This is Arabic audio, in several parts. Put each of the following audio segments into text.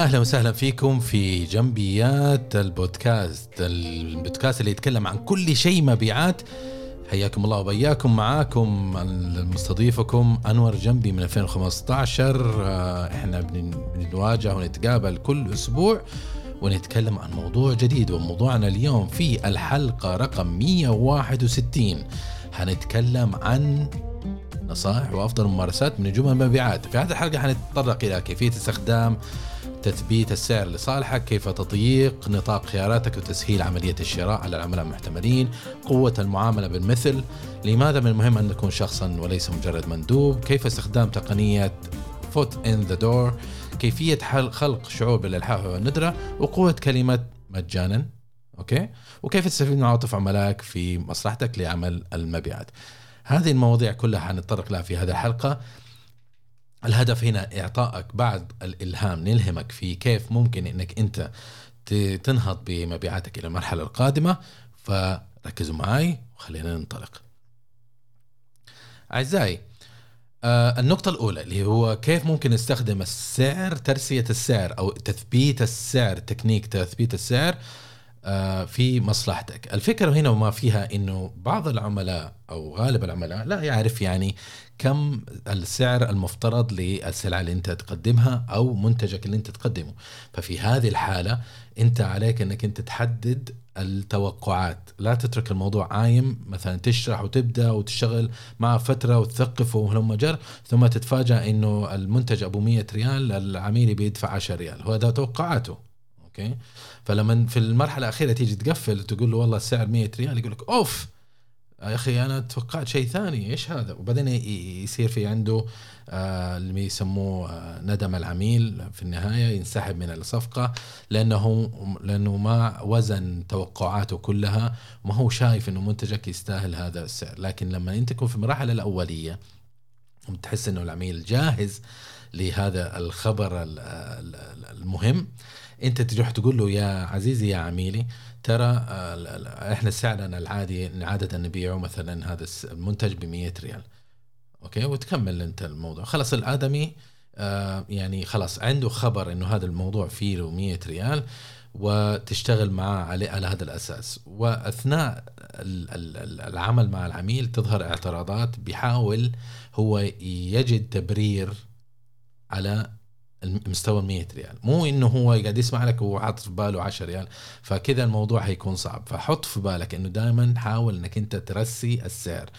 أهلا وسهلا فيكم في جنبيات البودكاست البودكاست اللي يتكلم عن كل شيء مبيعات. حياكم الله وبياكم. معاكم مستضيفكم أنور جنبي من 2015 آه، إحنا بنواجه ونتقابل كل أسبوع ونتكلم عن موضوع جديد. وموضوعنا اليوم في الحلقة رقم 161 حنتكلم عن نصائح وأفضل ممارسات من نجوم المبيعات. في هذه الحلقة حنتطرق إلى كيفية استخدام تثبيت السعر لصالحك كيف تضييق نطاق خياراتك وتسهيل عملية الشراء على العملاء المحتملين قوة المعاملة بالمثل. لماذا من المهم أن نكون شخصا وليس مجرد مندوب؟ كيف استخدام تقنية foot in the door كيفية خلق شعور بالإلحاح والندرة؟ وقوة كلمة مجانا. أوكي؟ وكيف تستفيد من عواطف عملائك في مصلحتك لعمل المبيعات؟ هذه المواضيع كلها حنتطرق لها في هذه الحلقة الهدف هنا إعطائك بعض الإلهام نلهمك في كيف ممكن إنك أنت تنهض بمبيعاتك إلى المرحلة القادمة فركزوا معي وخلينا ننطلق. أعزائي آه النقطة الأولى اللي هو كيف ممكن نستخدم السعر ترسية السعر أو تثبيت السعر تكنيك تثبيت السعر في مصلحتك. الفكرة هنا وما فيها أنه بعض العملاء أو غالب العملاء لا يعرف يعني كم السعر المفترض للسلعة اللي أنت تقدمها أو منتجك اللي أنت تقدمه. ففي هذه الحالة أنت عليك إنك أنت تحدد التوقعات. لا تترك الموضوع عايم مثلا تشرح وتبدأ وتشتغل مع فترة وتثقفه ولما جر ثم تتفاجأ إنه المنتج أبو 100 ريال العميل بيدفع 10 ريال. هو ده توقعاته. okay؟ فلما في المرحلة الأخيرة تيجي تقفل تقول له والله السعر 100 ريال يقول لك أوف! يا أخي أنا توقعت شيء ثاني إيش هذا؟ وبعدين يصير في عنده آه اللي يسموه آه ندم العميل في النهاية ينسحب من الصفقة لأنه لأنه ما وزن توقعاته كلها وما هو شايف إنه منتجك يستاهل هذا السعر. لكن لما أنت تكون في المراحل الأولية وتحس إنه العميل جاهز لهذا الخبر المهم انت تروح تقول له يا عزيزي يا عميلي ترى إحنا سعرنا العادي عاده نبيعه مثلا هذا المنتج ب 100 ريال. أوكي؟ وتكمل أنت الموضوع. خلاص الآدمي آه، يعني خلاص عنده خبر إنه هذا الموضوع فيه له 100 ريال وتشتغل معاه على هذا الأساس. وأثناء العمل مع العميل تظهر اعتراضات بيحاول هو يجد تبرير على المستوى 100 ريال. مو إنه هو قاعد يسمع لك حاطط في باله 10 ريال. فكذا الموضوع حيكون صعب. فحط في بالك إنه دائما حاول إنك أنت ترسي السعر.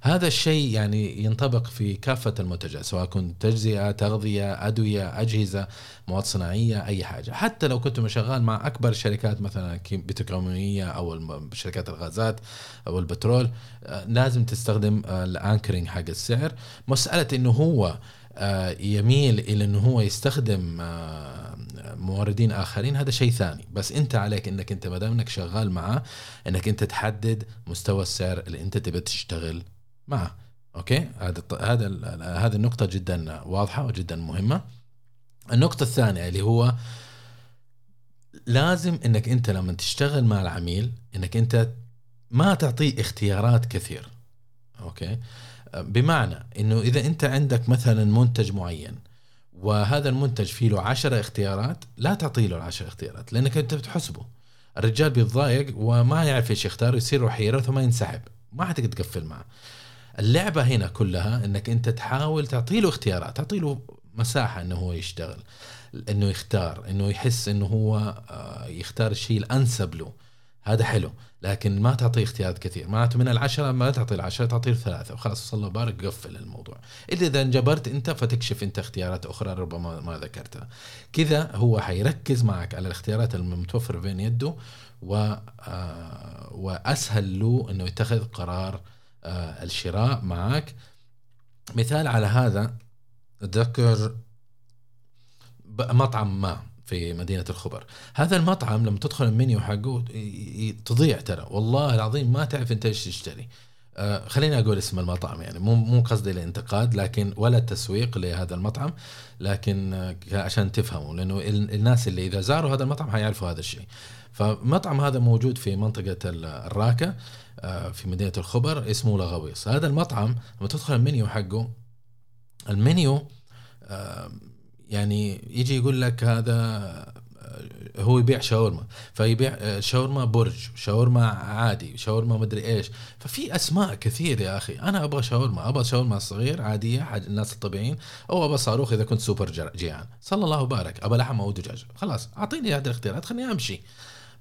هذا الشيء يعني ينطبق في كافة المنتجات سواء كنت تجزئة تغذية أدوية أجهزة مواد صناعية أي حاجة. حتى لو كنت شغال مع أكبر الشركات مثلا بتروكيماوية أو شركات الغازات أو البترول آه، لازم تستخدم آه، الأنكرينج حق السعر. مسألة إنه هو يميل إلى إنه هو يستخدم آه، موردين آخرين هذا شيء ثاني. بس أنت عليك إنك أنت ما دام إنك شغال معه إنك أنت تحدد مستوى السعر اللي أنت تبي تشتغل معه. أوكي؟ هذا هذا هذه النقطة جدا واضحة وجدا مهمة. النقطة الثانية اللي هو لازم إنك أنت لما تشتغل مع العميل إنك أنت ما تعطيه اختيارات كثير. أوكي؟ بمعنى إنه إذا أنت عندك مثلا منتج معين وهذا المنتج فيه له 10 اختيارات لا تعطي له العشر اختيارات لأنك أنت بتحسبه. الرجال بيتضايق وما يعرف إيش يختار ويصير حيرة ثم ينسحب. ما حتقدر تقفل معه. اللعبة هنا كلها إنك أنت تحاول تعطي له اختيارات تعطي له مساحة إنه هو يشتغل إنه يختار إنه يحس إنه هو آه، يختار الشيء الأنسب له. هذا حلو. لكن ما تعطيه اختيارات كثير. معناته من العشرة ما تعطي العشرة تعطيه الثلاثة. وخلاص صلى الله بارك قفل الموضوع. إلا إذا انجبرت أنت فتكشف أنت اختيارات أخرى ربما ما ذكرتها. كذا هو حيركز معك على الاختيارات المتوفرة بين يده و آه وأسهل له أنه يتخذ قرار آه الشراء معك. مثال على هذا ذكر مطعم ما. في مدينة الخبر. هذا المطعم لما تدخل المنيو حقه تضيع ترى. والله العظيم ما تعرف انت إيش تشتري. آه خليني أقول اسم المطعم يعني. مو مو قصدي الانتقاد لكن ولا التسويق لهذا المطعم لكن آه عشان تفهموا لأنه الناس اللي إذا زاروا هذا المطعم حيعرفوا هذا الشيء. فمطعم هذا موجود في منطقة الراكة آه في مدينة الخبر اسمه لغويص. هذا المطعم لما تدخل المنيو حقه المنيو آه، يعني يجي يقول لك هذا هو يبيع شاورما فيبيع شاورما برج شاورما عادي شاورما مدري إيش. ففي أسماء كثير يا أخي. أنا أبغى شاورما أبغى شاورما صغير عادية حاجة الناس الطبيعيين أو أبغى صاروخ إذا كنت سوبر جيعان. صلى الله وبارك. أبغى لحم أو دجاج خلاص أعطيني هذه الاختيارات. خليني أمشي.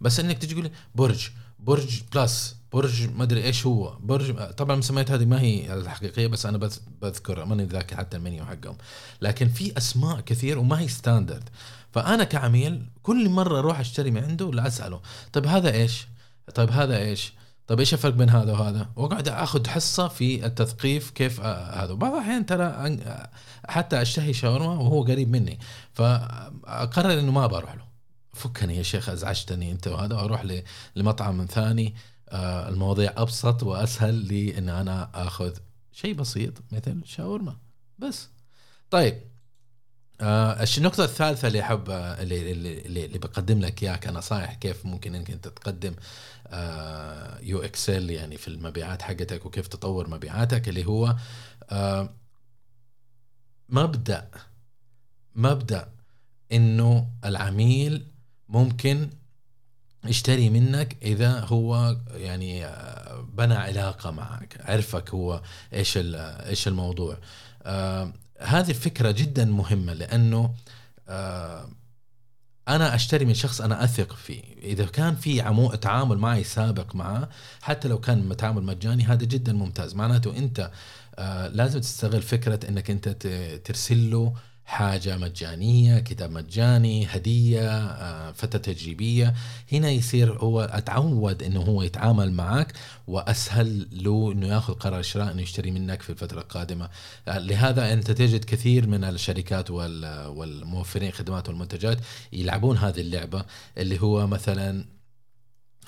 بس إنك تجي تقول برج برج plus. برج ما أدري إيش هو. برج طبعا المسميات هذه ما هي الحقيقية بس أنا بذكر ماني ذاكر حتى المنيو حقهم. لكن في أسماء كثير وما هي ستاندرد فأنا كعميل كل مرة أروح أشتري من عنده لا أسأله. طيب هذا إيش؟ طيب هذا إيش؟ طيب إيش الفرق بين هذا وهذا؟ وأقعد أخذ حصة في التثقيف كيف هذا. بعض الأحيان ترى حتى أشتهي شاورما وهو قريب مني فأقرر إنه ما بروح له. فكني يا شيخ أزعجتني أنت وهذا وأروح لمطعم ثاني. آه، المواضيع أبسط وأسهل لي ان أنا آخذ شيء بسيط مثل شاورما. بس. طيب. آه النقطة الثالثة اللي أحب آه، اللي, اللي, اللي بقدم لك إياها كنصائح كيف ممكن إنك أنت تقدم آه يو إكسل يعني في المبيعات حقتك وكيف تطور مبيعاتك اللي هو آه مبدأ مبدأ إنه العميل ممكن يشتري منك إذا هو يعني آه، بنى علاقة معك عرفك هو إيش إيش الموضوع. آه هذه الفكرة جدا مهمة لأنه آه أنا أشتري من شخص أنا أثق فيه. إذا كان في عمو تعامل معي سابق معه حتى لو كان تعامل مجاني هذا جدا ممتاز. معناته أنت آه لازم تستغل فكرة إنك أنت ترسل له حاجة مجانية كتاب مجاني هدية آه، فترة تجريبية. هنا يصير هو أتعود إنه هو يتعامل معك وأسهل له إنه ياخذ قرار شراء إنه يشتري منك في الفترة القادمة. آه، لهذا أنت تجد كثير من الشركات والموفرين خدمات والمنتجات يلعبون هذه اللعبة اللي هو مثلا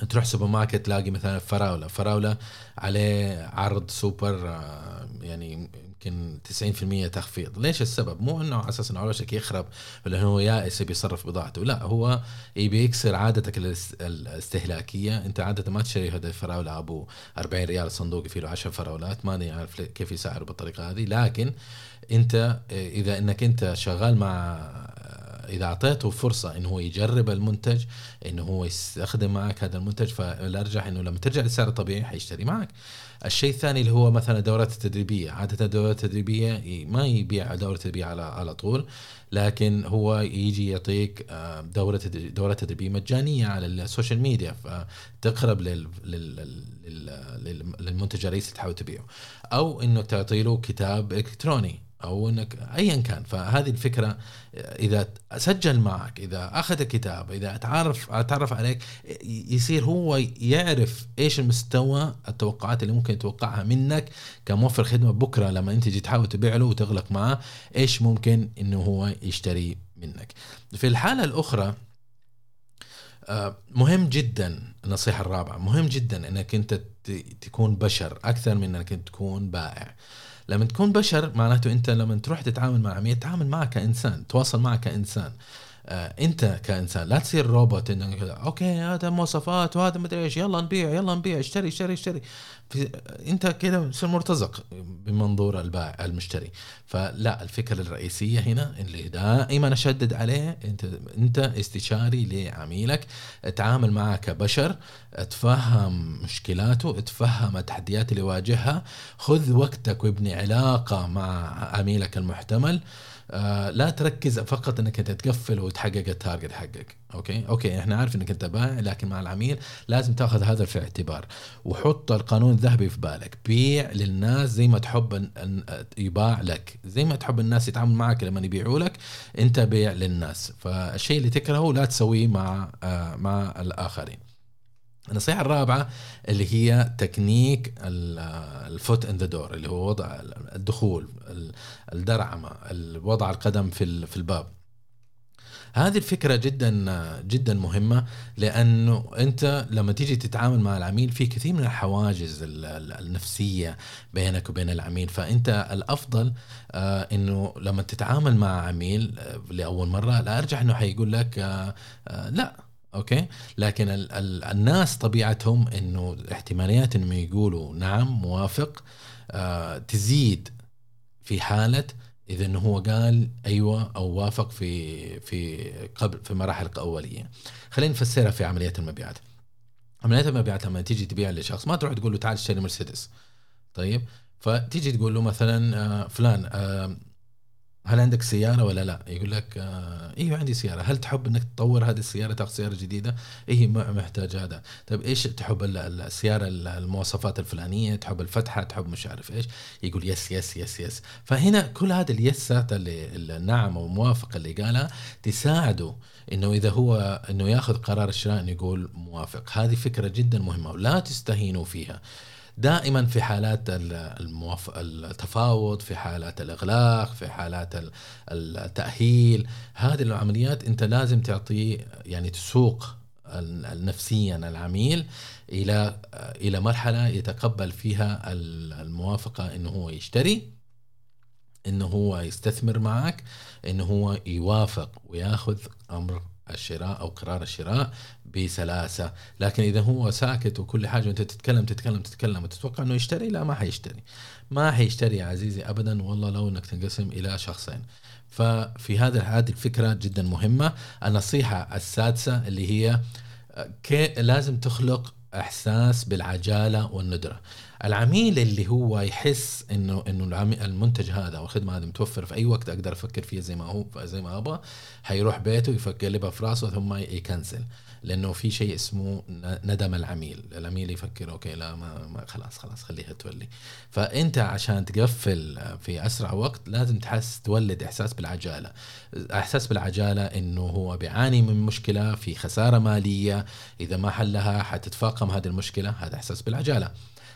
تروح سوبر ماركت تلاقي مثلا فراولة فراولة عليه عرض سوبر آه، يعني يمكن 90% تخفيض. ليش السبب؟ مو إنه على أساس إنه يخرب ولا هو يائس يبي يصرف بضاعته. لا هو يبي يكسر عادتك الاستهلاكية. أنت عادة ما تشتري هذا الفراوله أبو 40 ريال صندوق فيه له 10 فراولات. ماني عارف كيف يسعره بالطريقة هذه. لكن أنت إذا إنك أنت شغال مع إذا أعطيته فرصة انه هو يجرب المنتج انه هو يستخدم معك هذا المنتج فالأرجح إنه لما ترجع للسعر الطبيعي حيشتري معك. الشيء الثاني اللي هو مثلا الدورات التدريبية عادة الدورات التدريبية ما يبيع دورة تدريبية على على طول لكن هو يجي يعطيك آه، دورة دورات تدريبية مجانية على ال social media فتقرب لل للمنتج الرئيسي اللي تحاول تبيعه. أو انك تعطي له كتاب إلكتروني. أو أنك ايا كان. فهذه الفكرة إذا سجل معك إذا أخذ الكتاب إذا تعرف تعرف عليك يصير هو يعرف إيش المستوى التوقعات اللي ممكن يتوقعها منك كموفر خدمة بكرة لما أنت تجي تحاول تبيع له وتغلق معه إيش ممكن إنه هو يشتري منك. في الحالة الأخرى آه، مهم جدا النصيحة الرابعة مهم جدا إنك أنت تكون بشر أكثر من إنك تكون بائع. لما تكون بشر معناته انت لما تروح تتعامل مع عميل تتعامل معه كإنسان تواصل معه كإنسان. انت كإنسان لا تصير روبوت انك أوكي هذا مواصفات وهذا مدري إيش يلا نبيع يلا نبيع اشتري اشتري اشتري. انت كده تصير مرتزق بمنظور البائع المشتري. فلا الفكرة الرئيسية هنا اللي دائما أشدد عليه انت انت استشاري لعميلك تعامل معه كبشر تفهم مشكلاته تفهم التحديات اللي يواجهها خذ وقتك وابني علاقة مع عميلك المحتمل. آه لا تركز فقط إنك أنت تقفل وتحقق ال target حقك. okay؟ okay إحنا عارف إنك أنت بائع لكن مع العميل لازم تأخذ هذا في الاعتبار وحط القانون الذهبي في بالك. بيع للناس زي ما تحب ان يباع لك. زي ما تحب الناس يتعاملوا معك لما يبيعوا لك أنت بيع للناس. فالشيء اللي تكرهه لا تسويه مع آه مع الآخرين. النصيحة الرابعة اللي هي technique ال foot in the door اللي هو وضع الدخول الدرعمة وضع القدم في في الباب. هذه الفكرة جدا جدا مهمة لأنه أنت لما تيجي تتعامل مع العميل في كثير من الحواجز النفسية بينك وبين العميل. فأنت الأفضل آه، أنه لما تتعامل مع عميل آه، لأول مرة لا أرجح أنه حيقول لك آه، لا. أوكي؟ لكن ال ال الناس طبيعتهم إنه احتماليات إنهم يقولوا نعم موافق آه تزيد في حالة إذا إنه هو قال أيوه أو وافق في في قبل في مراحل اوليه خلينا نفسرها في عمليات المبيعات. عمليات المبيعات لما تيجي تبيع لشخص ما تروح تقول له تعال اشتري مرسيدس. طيب؟ فتيجي تقول له مثلا آه، فلان آه، هل عندك سيارة ولا لا؟ يقول لك آه أيوه عندي سيارة، هل تحب إنك تطور هذه السيارة تاخذ سيارة جديدة؟ اي محتاج هذا، طيب إيش تحب السياره المواصفات الفلانية، تحب الفتحة، تحب مش عارف إيش؟ يقول yes yes yes yes، فهنا كل هذه ال yesات اللي النعم أو اللي قالها تساعده إنه إذا هو إنه ياخذ قرار الشراء إنه يقول موافق، هذه فكرة جدا مهمة ولا تستهينوا فيها. دائما في حالات الموف... التفاوض في حالات الإغلاق في حالات التأهيل. هذه العمليات أنت لازم تعطيه يعني تسوق نفسيا العميل إلى إلى مرحلة يتقبل فيها الموافقة إنه هو يشتري إنه هو يستثمر معك إنه هو يوافق وياخذ أمر الشراء أو قرار الشراء. بسلاسة. لكن إذا هو ساكت وكل حاجة وأنت تتكلم تتكلم تتكلم وتتوقع إنه يشتري لا ما حيشتري. ما حيشتري يا عزيزي ابدا والله لو إنك تنقسم إلى شخصين. ففي هذا هذه الفكرة جدا مهمة. النصيحة السادسة اللي هي كي لازم تخلق إحساس بالعجالة والندرة. العميل اللي هو يحس إنه إنه المنتج هذا أو الخدمة هذه متوفر في أي وقت أقدر أفكر فيها زي ما هو زي ما أبغى حيروح بيته يقلبها في راسه ثم ي cancel. لأنه في شيء اسمه ندم العميل. العميل يفكر okay لا ما, ما خلاص خلاص خليها تولي فأنت عشان تقفل في أسرع وقت لازم تحس تولد إحساس بالعجالة. إحساس بالعجالة إنه هو بيعاني من مشكلة في خسارة مالية. إذا ما حلها حتتفاقم هذه المشكلة هذا إحساس بالعجالة.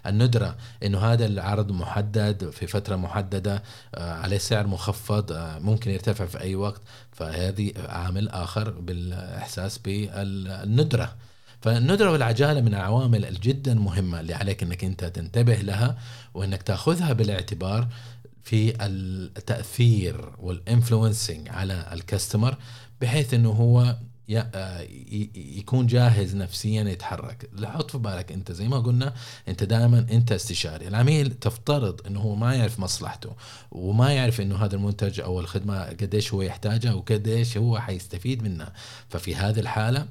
الندرة إنه هذا العرض محدد في فترة محددة آه، عليه سعر مخفض آه، ممكن يرتفع في أي وقت. فهذه عامل آخر بالإحساس بالندرة. فالندرة والعجالة من العوامل الجدا مهمة اللي عليك إنك أنت تنتبه لها وإنك تأخذها بالاعتبار في التأثير والانفلونسنج على الكاستمر بحيث إنه هو يكون جاهز نفسيا يتحرك. حط في بالك أنت زي ما قلنا أنت دائما أنت استشاري. العميل تفترض إنه هو ما يعرف مصلحته وما يعرف إنه هذا المنتج أو الخدمة قديش هو يحتاجها وقديش هو حيستفيد منها. ففي هذه الحالة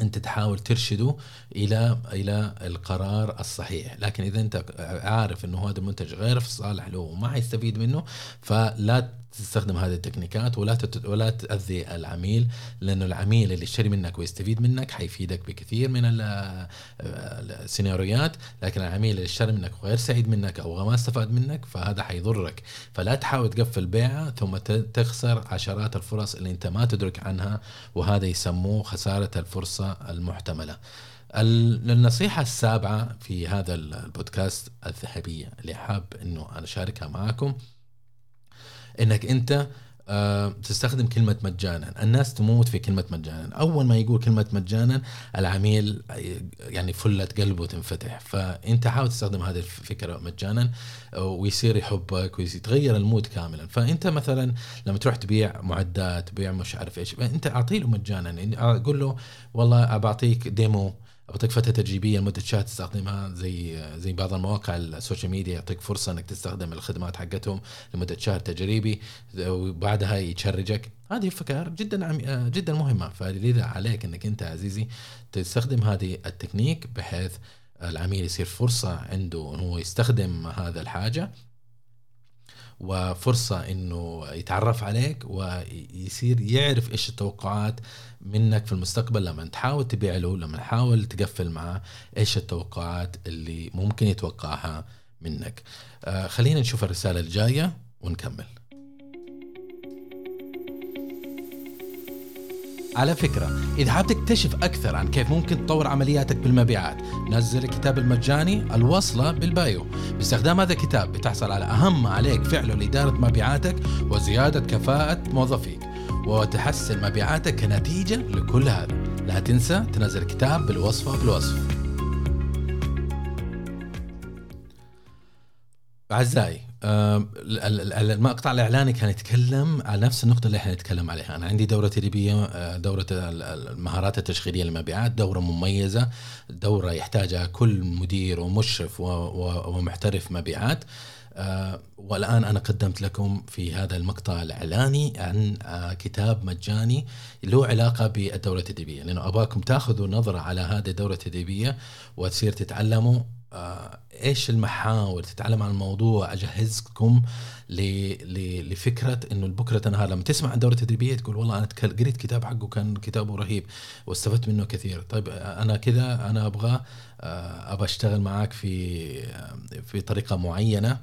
أنت تحاول ترشده إلى إلى القرار الصحيح. لكن إذا أنت عارف إنه هذا المنتج غير في صالح له وما حيستفيد منه فلا تستخدم هذه التكنيكات ولا ولا تأذي العميل لأنه العميل اللي يشتري منك ويستفيد منك حيفيدك بكثير من السيناريوهات. لكن العميل اللي اشترى منك وغير سعيد منك أو ما استفاد منك فهذا حيضرك. فلا تحاول تقفل بيعه ثم تخسر عشرات الفرص اللي أنت ما تدرك عنها وهذا يسموه خسارة الفرصة المحتملة. النصيحة السابعة في هذا البودكاست الذهبية اللي حاب إنه أنا أشاركها معكم إنك أنت آه، تستخدم كلمة مجانا. الناس تموت في كلمة مجانا. أول ما يقول كلمة مجانا العميل يعني فلة قلبه تنفتح. فأنت حاول تستخدم هذه الفكرة مجانا ويصير يحبك ويتغير المود كاملا. فأنت مثلا لما تروح تبيع معدات تبيع مش عارف إيش أنت أعطي له مجانا. يعني أقول له والله بعطيك demo أعطيك فتره تجريبية لمدة شهر تستخدمها زي زي بعض المواقع ال social media يعطيك فرصة إنك تستخدم الخدمات حقتهم لمدة شهر تجريبي وبعدها يت charge ك. هذه فكر جدا جدا مهمة. فلذا عليك إنك أنت عزيزي تستخدم هذه التكنيك بحيث العميل يصير فرصة عنده انه هو يستخدم هذا الحاجة. وفرصة إنه يتعرف عليك ويصير يعرف إيش التوقعات منك في المستقبل لما تحاول تبيع له لما تحاول تقفل معه إيش التوقعات اللي ممكن يتوقعها منك. آه خلينا نشوف الرسالة الجاية ونكمل. على فكرة إذا حاب تكتشف أكثر عن كيف ممكن تطور عملياتك بالمبيعات نزل الكتاب المجاني الوصلة بالبايو. باستخدام هذا الكتاب بتحصل على أهم ما عليك فعله لإدارة مبيعاتك وزيادة كفاءة موظفيك وتحسن مبيعاتك كنتيجة لكل هذا. لا تنسى تنزل الكتاب بالوصفة بالوصف. أعزائي المقطع الإعلاني كان يتكلم على نفس النقطة اللي إحنا نتكلم عليها. أنا عندي دورة تدريبية آه، دورة المهارات التشغيلية للمبيعات دورة مميزة دورة يحتاجها كل مدير ومشرف ومحترف مبيعات. آه، والآن أنا قدمت لكم في هذا المقطع الإعلاني عن آه، كتاب مجاني له علاقة بالدورة التدريبية. لأنه أباكم تأخذوا نظرة على هذه الدورة التدريبية وتصير تتعلموا إيش المحاور؟ تتعلم عن الموضوع أجهزكم لفكرة إنه بكرة نهار لما تسمع عن دورة تدريبية تقول والله أنا قريت كتاب حقه كان كتابه رهيب واستفدت منه كثير. طيب أنا كذا أنا أبغى أبغى أشتغل معك في في طريقة معينة.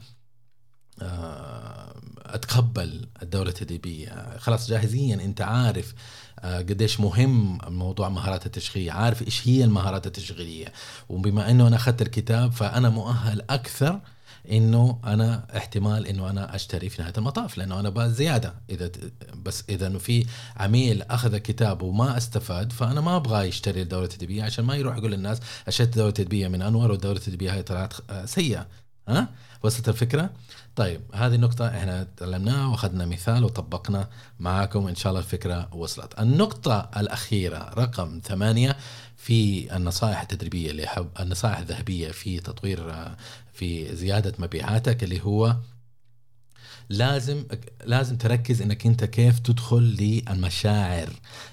أتقبل الدوره التدريبية. خلاص جاهزيا أنت عارف آه، قديش مهم موضوع مهارات التشغيل عارف إيش هي المهارات التشغيلية. وبما إنه أنا أخذت الكتاب فأنا مؤهل أكثر إنه أنا احتمال إنه أنا أشتري في نهاية المطاف لأنه أنا بقى زيادة. إذا بس إذا انه في عميل أخذ الكتاب وما استفاد فأنا ما أبغى يشتري الدوره التدريبية عشان ما يروح يقول للناس اشتريت الدوره التدريبية من أنور والدوره التدريبية هاي طلعت آه، سيئة. ها وصلت الفكرة؟ طيب هذه النقطة إحنا تعلمناها وأخذنا مثال وطبقنا معاكم إن شاء الله الفكرة وصلت. النقطة الأخيرة رقم ثمانية في النصائح التدريبية اللي حب النصائح الذهبية في تطوير في زيادة مبيعاتك اللي هو لازم لازم تركز إنك أنت كيف تدخل للمشاعر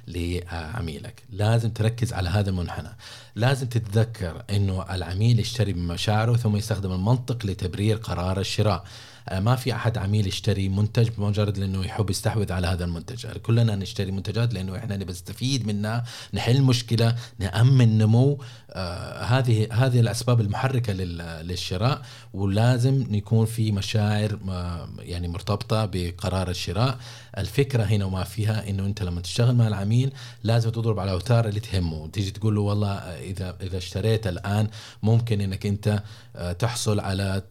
لعميلك. لازم تركز على هذا المنحنى. لازم تتذكر إنه العميل يشتري بمشاعره ثم يستخدم المنطق لتبرير قرار الشراء. ما في أحد عميل يشتري منتج بمجرد لأنه يحب يستحوذ على هذا المنتج. كلنا نشتري منتجات لأنه إحنا نبي نستفيد منها نحل مشكلة نأمن نمو. آه هذه هذه الأسباب المحركة للشراء ولازم يكون في مشاعر يعني مرتبطة بقرار الشراء. الفكرة هنا وما فيها إنه أنت لما تشتغل مع العميل لازم تضرب على الاوتار اللي تهمه. تيجي تقول له والله إذا إذا اشتريت الآن ممكن إنك أنت آه، تحصل على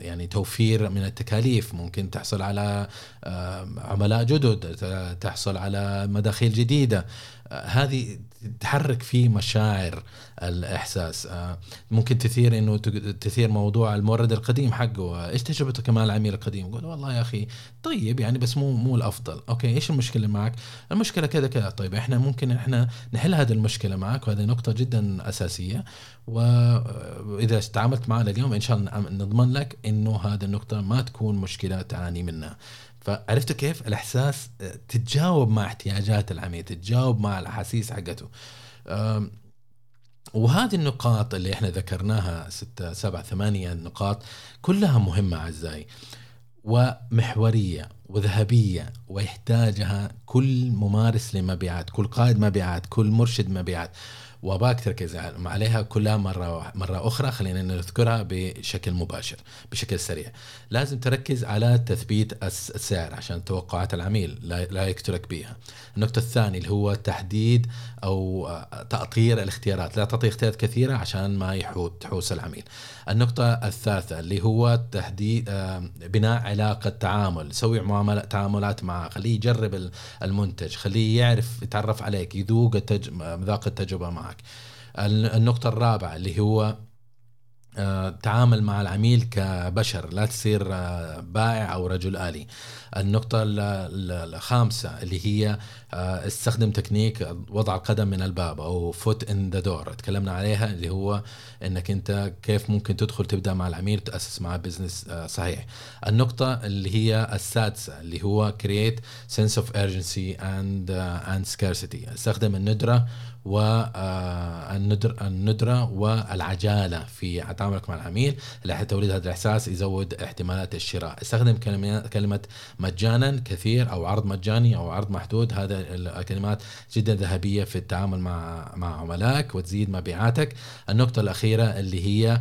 يعني توفير من التكاليف. ممكن تحصل على عملاء جدد تحصل على مداخيل جديدة. هذه تحرك فيه مشاعر الإحساس. آه، ممكن تثير إنه تثير موضوع المورد القديم حقه. إيش تجربتك مع العميل القديم؟ يقول والله يا أخي طيب يعني بس مو مو الأفضل. أوكي إيش المشكلة معك؟ المشكلة كذا كذا. طيب إحنا ممكن إحنا نحل هذه المشكلة معك وهذه نقطة جدا أساسية. واذا تعاملت معنا اليوم إن شاء الله نضمن لك إنه هذه النقطة ما تكون مشكلة تعاني منها. فعرفتوا كيف الإحساس آه، تتجاوب مع احتياجات العميل تتجاوب مع الأحاسيس حقته. وهذه النقاط اللي إحنا ذكرناها ستة سبعة ثمانية نقاط كلها مهمة أعزائي ومحورية وذهبية ويحتاجها كل ممارس لمبيعات كل قائد مبيعات كل مرشد مبيعات. واباك تركز عليها كلها مرة مرة أخرى. خلينا نذكرها بشكل مباشر بشكل سريع. لازم تركز على تثبيت السعر عشان توقعات العميل لا يقتلك بها النقطة الثانية اللي هو تحديد أو تأطير الاختيارات. لا تعطي اختيارات كثيرة عشان ما يحوت تحوس العميل. النقطة الثالثة اللي هو تحديد بناء علاقة تعامل. سوي معامله تعاملات معه خليه يجرب المنتج خليه يعرف يتعرف عليك يذوق. مذاق التجربة معك. النقطة الرابعة اللي هو آه، تعامل مع العميل كبشر لا تصير آه، بائع أو رجل آلي. النقطة الخامسة اللي هي استخدم تكنيك وضع القدم من الباب أو foot in the door تكلمنا عليها اللي هو إنك أنت كيف ممكن تدخل تبدأ مع العميل تاسس معه business صحيح. النقطة اللي هي السادسة اللي هو sense of urgency and uh, and scarcity. استخدم الندرة والندر الندرة والعجالة في تعاملك مع العميل اللي توليد هذا الإحساس يزود احتمالات الشراء. استخدم كلمة مجانا كثير أو عرض مجاني أو عرض محدود. هذا الكلمات جدا ذهبية في التعامل مع مع عملائك وتزيد مبيعاتك. النقطة الأخيرة اللي هي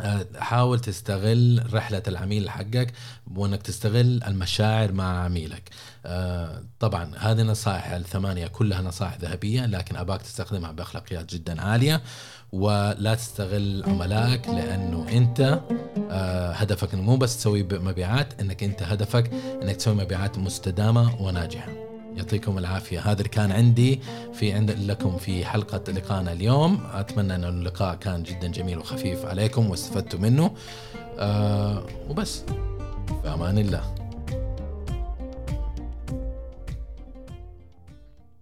آه، حاول تستغل رحلة العميل حقك وإنك تستغل المشاعر مع عميلك. آه، طبعا هذه النصائح الثمانية كلها نصائح ذهبية لكن أباك تستخدمها بأخلاقيات جدا عالية. ولا تستغل عملائك لأنه أنت آه، هدفك مو بس تسوي مبيعات أنك أنت هدفك أنك تسوي مبيعات مستدامة وناجحة. يعطيكم العافية. هذا اللي كان عندي في عند لكم في حلقة لقائنا اليوم. أتمنى أن اللقاء كان جدا جميل وخفيف عليكم واستفدتوا منه. أه وبس. في أمان الله.